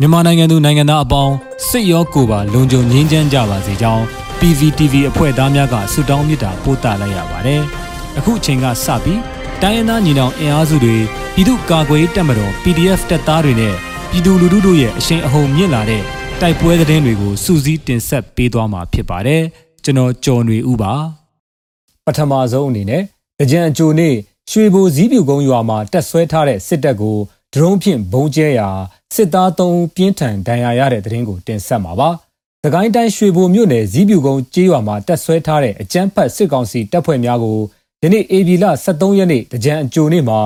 မြန်မာနိုင်ငံသူနိုင်ငံသားအပေါင်းစိတ်ရောကိုယ်ပါလုံခြုံငြိမ်းချမ်းကြပါစေကြောင်း PVTV အဖွဲ့သားများကဆုတောင်းမေတ္တာပို့သလိုက်ရပါတယ်။အခုအချိန်ကစပြီးတိုင်းရင်းသားညီနောင်အင်အားစုတွေပြည်သူ့ကာကွယ်တပ်မတော် PDF တပ်သားတွေနဲ့ပြည်သူလူထုတို့ရဲ့အရှိန်အဟုန်မြင့်လာတဲ့တိုက်ပွဲသတင်းတွေကိုစူးစီးတင်ဆက်ပေးသွားမှာဖြစ်ပါတယ်။ကျွန်တော်ကျော်နေဦးပါ။ပထမဆုံးအနေနဲ့ကြံအကျိုနေ့ရွှေဘိုဇီးပြူကုန်းရွာမှာတက်ဆွဲထားတဲ့စစ်တပ်ကို ဒရုန်းဖြင့်ဘုံကျဲရာစစ်သား3ဦးပြင်းထန်ဒဏ်ရာရတဲ့တဲ့ရင်ကိုတင်ဆက်မှာပါ။သကိုင်းတိုင်းရွှေဘိုမြို့နယ်ဇီးပြူကုန်းကျေးရွာမှာတက်ဆွဲထားတဲ့အကြမ်းဖက်စစ်ကောင်စီတပ်ဖွဲ့များကိုယနေ့ဧပြီလ23ရက်နေ့ကြံအကျိုနေ့မှာ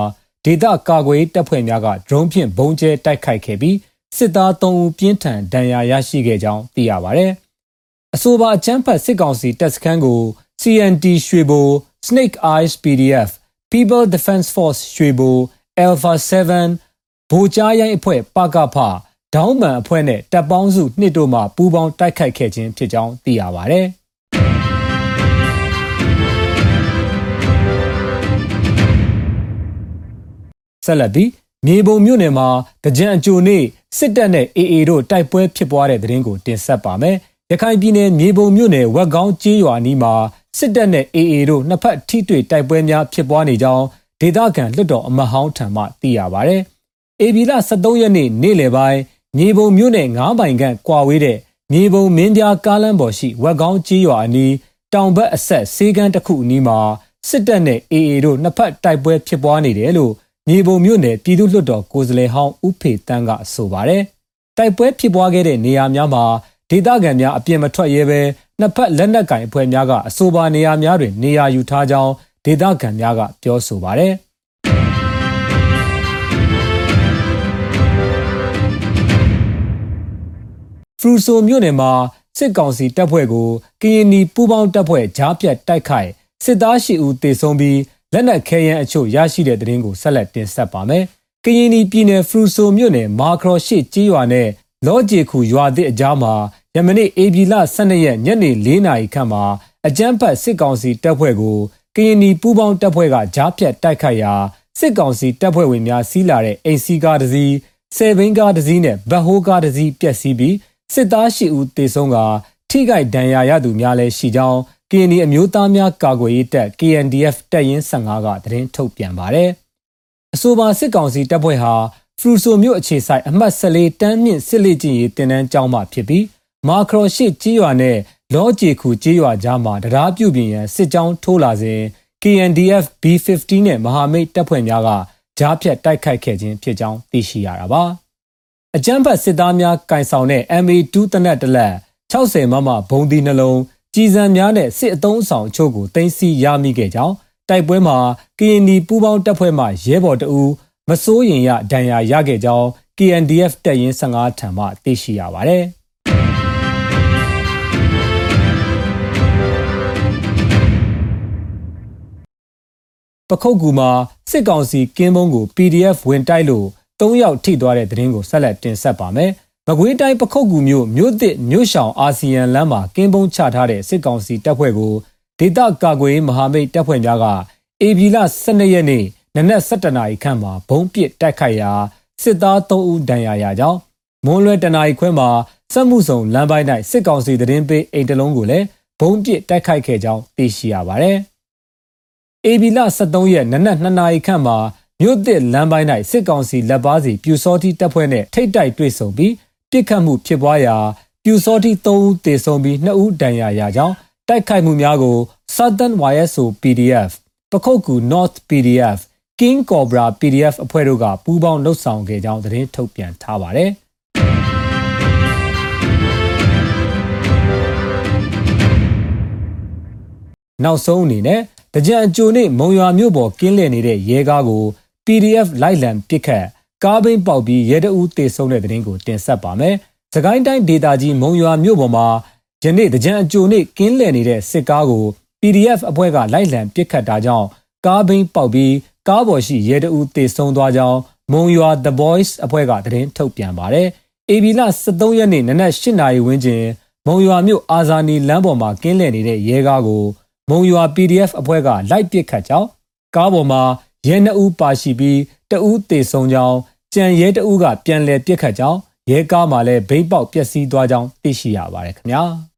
ဒေသကာကွယ်တပ်ဖွဲ့များကဒရုန်းဖြင့်ဘုံကျဲတိုက်ခိုက်ခဲ့ပြီးစစ်သား3ဦးပြင်းထန်ဒဏ်ရာရရှိခဲ့ကြောင်းသိရပါဗျ။အဆိုပါအကြမ်းဖက်စစ်ကောင်စီတပ်စခန်းကို CNT ရွှေဘို Snake Eyes PDF People Defense Force ရွှေဘို Alpha 7 ဗိုလ်ကြားရိုင်းအဖွဲ့ပကဖဒေါင်းမန်အဖွဲ့နဲ့တပ်ပေါင်းစုနှစ်တို့မှပူးပေါင်းတိုက်ခိုက်ခဲ့ခြင်းဖြစ်ကြောင်းသိရပါဗျ။ဆက်လက်ပြီးမြေပုံမြို့နယ်မှာကြံအကျိုနေ့စစ်တပ်နဲ့ AA တို့တိုက်ပွဲဖြစ်ပွားတဲ့တဲ့ရင်ကိုတင်ဆက်ပါမယ်။ရခိုင်ပြည်နယ်မြေပုံမြို့နယ်ဝက်ကောင်းကျေးရွာနီးမှာစစ်တပ်နဲ့ AA တို့နှစ်ဖက်ထိတွေ့တိုက်ပွဲများဖြစ်ပွားနေကြောင်းဒေသခံလွှတ်တော်အမတ်ဟောင်းထံမှသိရပါဗျ။ ဧပြီလ23ရက်နေ့နေ့လယ်ပိုင်းမြေပုံမြို့နယ်9ပိုင်ခန့်ကွာဝေးတဲ့မြေပုံမင်းပြားကားလမ်းပေါ်ရှိဝက်ကောင်းကြီးရွာအနီးတောင်ဘက်အဆက်ဆေးကန်းတစ်ခုအနီးမှာစစ်တပ်နဲ့ AA တို့နှစ်ဖက်တိုက်ပွဲဖြစ်ပွားနေတယ်လို့မြေပုံမြို့နယ်ပြည်သူ့လွှတ်တော်ကိုယ်စားလှယ်ဟောင်းဦးဖေတန်းကဆိုပါတယ်။တိုက်ပွဲဖြစ်ပွားခဲ့တဲ့နေရာများမှာဒေသခံများအပြစ်မထွက်ရဲဘဲနှစ်ဖက်လက်နက်ကင်အဖွဲ့များကအဆိုပါနေရာများတွင်နေရာယူထားကြောင်းဒေသခံများကပြောဆိုပါတယ်။ ရူဆိုမြို့နယ်မှာစစ်ကောင်စီတပ်ဖွဲ့ကိုကရင်နီပူးပေါင်းတပ်ဖွဲ့ဂျားပြတ်တိုက်ခိုက်စစ်သားရှိဦးတေဆုံးပြီးလက်နက်ခဲယမ်းအချို့ရရှိတဲ့တဲ့ရင်ကိုဆက်လက်တင်ဆက်ပါမယ်။ကရင်နီပြည်နယ်ဖရူဆိုမြို့နယ်မာခရော်ရှိကြီးရွာနဲ့လောဂျီခုရွာသစ်အကြားမှာယမနေ့ဧပြီလ12ရက်ညနေ4နာရီခန့်မှာအကြမ်းဖက်စစ်ကောင်စီတပ်ဖွဲ့ကိုကရင်နီပူးပေါင်းတပ်ဖွဲ့ကဂျားပြတ်တိုက်ခိုက်ရာစစ်ကောင်စီတပ်ဖွဲ့ဝင်များစီးလာတဲ့အိမ်စီကားတစ်စီးဆယ်ဘင်းကားတစ်စီးနဲ့ဗဟိုးကားတစ်စီးပျက်စီးပြီး စစ်သားရှိဦးတေဆုံးကထိခိုက်ဒဏ်ရာရသူများလည်းရှိကြောင်း KND အမျိုးသားများကာကွယ်ရေးတပ် KNDF တပ်ရင်း15ကသတင်းထုတ်ပြန်ပါတယ်။အဆိုပါစစ်ကောင်စီတပ်ဖွဲ့ဟာဖရူဆိုမြို့အခြေဆိုင်အမှတ်14တန်းမြင့်စစ်လေ့ကျင့်ရေးတင်နန်းကျောင်းမှဖြစ်ပြီးမာခရော်ရှိကြီးရွာနဲ့လောဂျီခုကြီးရွာကြားမှာတရားပြုပြင်ရန်စစ်ကြောင်းထိုးလာစဉ် KNDF B15 နဲ့မဟာမိတ်တပ်ဖွဲ့များကကြားဖြတ်တိုက်ခိုက်ခဲ့ခြင်းဖြစ်ကြောင်းသိရှိရတာပါ။ အကြမ်းဖက်စစ်သားများကင်ဆောင်တဲ့ MA2 တနက်တလက်60မမဘုံဒီနှလုံးကြီးစံများနဲ့စစ်အုံဆောင်အချို့ကိုတင်စီရမိခဲ့ကြောင်းတိုက်ပွဲမှာ KND ပူးပေါင်းတပ်ဖွဲ့မှရဲဘော်တအူမစိုးရင်ရဒဏ်ရာရခဲ့ကြောင်း KNDF တပ်ရင်း15ထံမှသိရှိရပါတယ်ပခုတ်ကူမှာစစ်ကောင်စီကင်းဘုံကို PDF ဝင်တိုက်လို့ ၃ယောက်ထိသွားတဲ့သတင်းကိုဆက်လက်တင်ဆက်ပါမယ်။မကွေးတိုင်းပခုတ်ကူမြို့မြို့သစ်မြို့ရှောင်အာဆီယံလမ်းမှာကင်းပုံးချထားတဲ့စစ်ကောင်စီတပ်ဖွဲ့ကိုဒေသကာကွယ်မဟာမိတ်တပ်ဖွဲ့များကအေဗီလာ12ရက်နေ့နနက်7:00နာရီခန့်မှာဘုံပစ်တိုက်ခိုက်ရာစစ်သား3ဦးဒဏ်ရာရကြောင်းမွန်းလွဲတနာရီခွဲမှာစက်မှုဆောင်လမ်းပိုင်း၌စစ်ကောင်စီသတင်းပေးအိမ်တလုံးကိုလည်းဘုံပစ်တိုက်ခိုက်ခဲ့ကြောင်းသိရှိရပါတယ်။အေဗီလာ23ရက်နနက်2နာရီခန့်မှာ မြို့သစ်လမ်းပိုင်း၌စစ်ကောင်စီလက်ပါစီပြူစောတိတပ်ဖွဲ့နှင့်ထိတ်တိုက်တွေ့ဆုံပြီးပြစ်ခတ်မှုဖြစ်ပွားရာပြူစောတိ3ဦးသေဆုံးပြီး2ဦးဒဏ်ရာရကြောင်းတိုက်ခိုက်မှုများကို Southern YSO PDF ပခုတ်ကူ North PDF King Cobra PDF အဖွဲ့တို့ကပူးပေါင်းလှုပ်ဆောင်ခဲ့ကြောင်းသတင်းထုတ်ပြန်ထားပါတယ်။နောက်ဆုံးအနေနဲ့တကြံအကျိုနေ့မုံရွာမြို့ပေါ်ကင်းလည်နေတဲ့ရဲကားကို PDF လိုက်လံပစ်ခတ်ကားဘိန်းပေါက်ပြီးရဲတအူးတေဆုံးတဲ့တဲ့ရင်ကိုတင်ဆက်ပါမယ်။စကိုင်းတိုင်းဒေသကြီးမုံရွာမြို့ပေါ်မှာယနေ့တကြံအကျိုနေ့ကင်းလည်နေတဲ့စစ်ကားကို PDF အဖွဲ့ကလိုက်လံပစ်ခတ်တာကြောင့်ကားဘိန်းပေါက်ပြီးကားပေါ်ရှိရဲတအူးတေဆုံးသွားကြောင်းမုံရွာ The Boys အဖွဲ့ကသတင်းထုတ်ပြန်ပါတယ်။ AB လ23ရက်နေ့နနက်8နာရီဝန်းကျင်မုံရွာမြို့အာဇာနည်လမ်းပေါ်မှာကင်းလည်နေတဲ့ရဲကားကိုမုံရွာ PDF အဖွဲ့ကလိုက်ပစ်ခတ်ကြောင်းကားပေါ်မှာ ရဲနှစ်ဦးပါရှိပြီးတဦးသေဆုံးကြောင်းကြံရဲတဦးကပြန်လည်ပြစ်ခတ်ကြောင်းရဲကားမှာလည်းဘိတ်ပေါက်ပျက်စီးသွားကြောင်းသိရှိရပါတယ်ခင်ဗျာ။